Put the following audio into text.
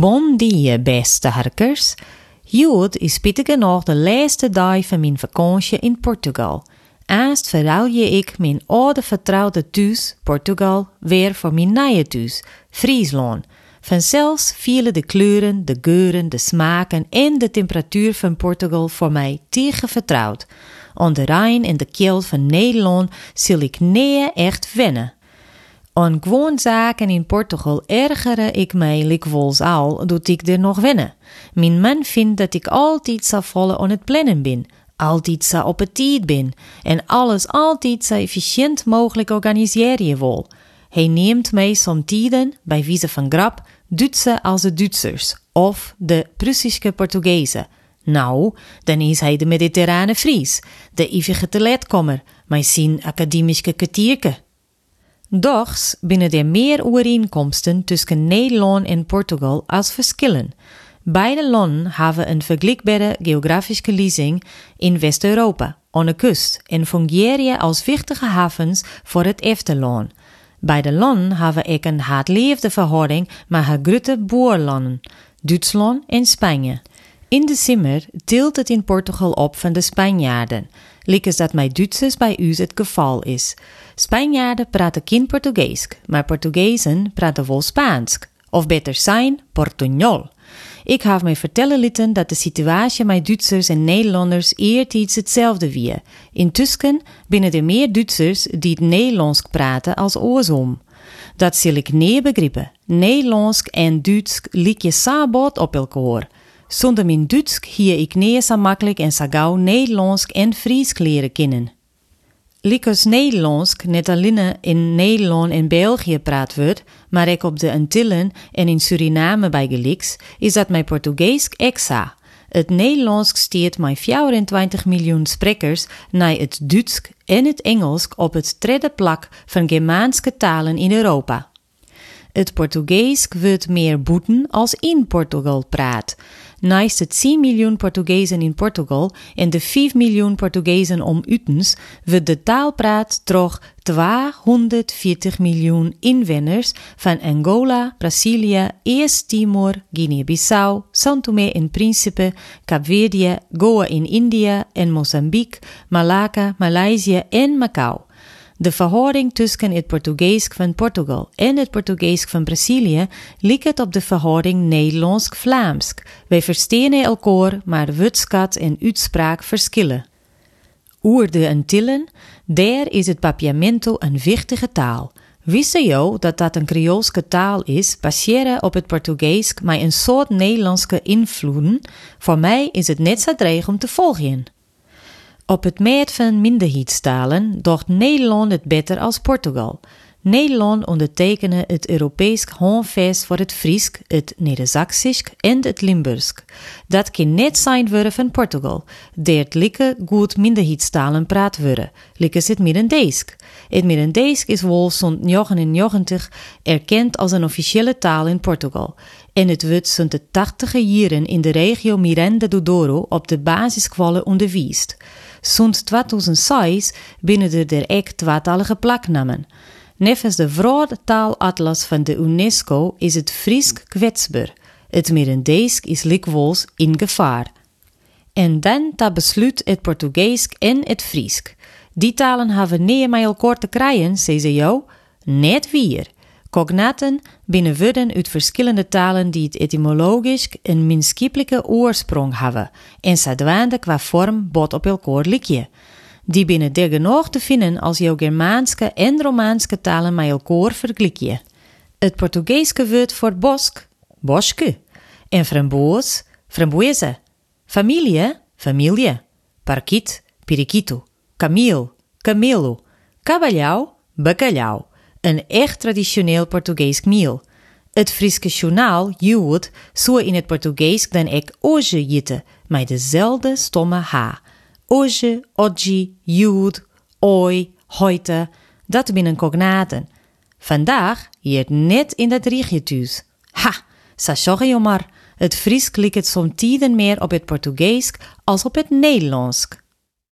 Bon dia, beste harkers. Jood is pittige nog de laatste dag van mijn vakantie in Portugal. Aast je ik mijn oude vertrouwde thuis, Portugal, weer voor mijn nieuwe thuis, Friesland. Vanzelfs vielen de kleuren, de geuren, de smaken en de temperatuur van Portugal voor mij tegen vertrouwd. Aan de Rijn en de keel van Nederland zal ik nee echt wennen. Aan gewoon zaken in Portugal ergere ik mij likwijls al, doet ik er nog wennen. Mijn man vindt dat ik altijd zo volle aan het plannen ben, altijd zo op het tijd ben en alles altijd zo efficiënt mogelijk organiseren wil. Hij neemt mij soms tijden, bij wijze van grap, Duitse als de Duitsers of de Prussische Portugezen. Nou, dan is hij de mediterrane Fries, de eeuwige teletkommer, met zijn academische kwartierke. Dochs binnen er meer overeenkomsten tussen Nederland en Portugal als verschillen. Beide landen hebben een vergelijkbare geografische ligging in West-Europa, aan de kust, en fungeren als wichtige havens voor het efterland. Beide landen hebben ook een haatleefde verhouding met haar grote boerlanden, Duitsland en Spanje. In de simmer tilt het in Portugal op van de Spanjaarden, liekes dat met Duitsers bij u het geval is. Spanjaarden praten geen Portugees, maar Portugezen praten wel Spaans, of beter zijn, Portuñol. Ik heb mij vertellen lieten dat de situatie met Duitsers en Nederlanders eertijds hetzelfde wie. Intussen binnen er meer Duitsers die het Nederlands praten als oorsom. Dat zal ik niet begrijpen. Nederlands en Duits liek je sabot op elkaar. Zonder mijn Duits hier ik niet zo makkelijk en zo gauw Nederlands en Fries leren kennen. Likos Nederlands net alleen in Nederland en België praat wordt, maar ook op de Antillen en in Suriname bij geliks, is dat mijn Portugees exa. Het Nederlands steert met 24 miljoen sprekers naar het Duits en het Engels op het derde plak van Germaanse talen in Europa. Het Portugees wordt meer boeten als in Portugal praat. Naast het 10 miljoen Portugezen in Portugal en de 5 miljoen Portugezen om utens, wordt de taal praat door 240 miljoen inwoners van Angola, Brazilië, Eerst-Timor, Guinea-Bissau, São Tomé en Príncipe, Kaapverdië, Goa in India en Mozambique, Malacca, Maleisië en Macau. De verhouding tussen het Portugees van Portugal en het Portugees van Brazilië lijkt op de verhouding Nederlands-Vlaams. Wij verstaan elkaar, maar woordskat en uitspraak verschillen. Oer de Antillen, daar is het papiamento een wichtige taal. Wist jou dat dat een Creoolse taal is, baseren op het Portugees met een soort Nederlandse invloeden? Voor mij is het net zo dreig om te volgen. Op het meet van minderheidstalen docht Nederland het beter als Portugal. Nederland ondertekende het Europees handvest voor het Fries, het Neder-Saxisch en het Limburgs. Dat kan net zijn worden van Portugal, der het likke goed minderheidstalen praat worden, likke het Middendeesk. Het Middendeesk is wel zo'n 99 erkend als een officiële taal in Portugal. En het wordt zo'n de 80 jaren in de regio Miranda do Douro op de basisscholen onderwijst. Sinds 2006 binnen er der ek tweetalige plaknamen. Nevens de Vrouwtaalatlas van de UNESCO is het Fries kwetsbaar. Het Middendeesk is likwols in gevaar. En dan ta besluit het Portugees en het Fries. Die talen hebben niet met elkaar te krijgen, zei ze jou. Net weer. Cognaten binnen woorden uit verschillende talen die het etymologisch een minskiepelijke oorsprong hebben en zadwaande qua vorm bot op elkaar likje. Die binnen der genoeg te vinden als jouw Germaanse en Romaanse talen met elkaar vergelijkje. Het Portugeeske woord voor bosk, boske, en framboos, framboese, familie, familie, parquit, periquito, cameel, camelo, cabalhau, bacalhau een echt traditioneel Portugees meal. Het Friese journaal Jood zo in het Portugees dan ik hoje jitte, met dezelfde stomme H. Hoje, oggi, Jood, oi, heute, dat binnen cognaten. Vandaag hier net in dat riegje thuis. Ha, sa sorry maar. Het Fries klikt soms tijden meer op het Portugees als op het Nederlands.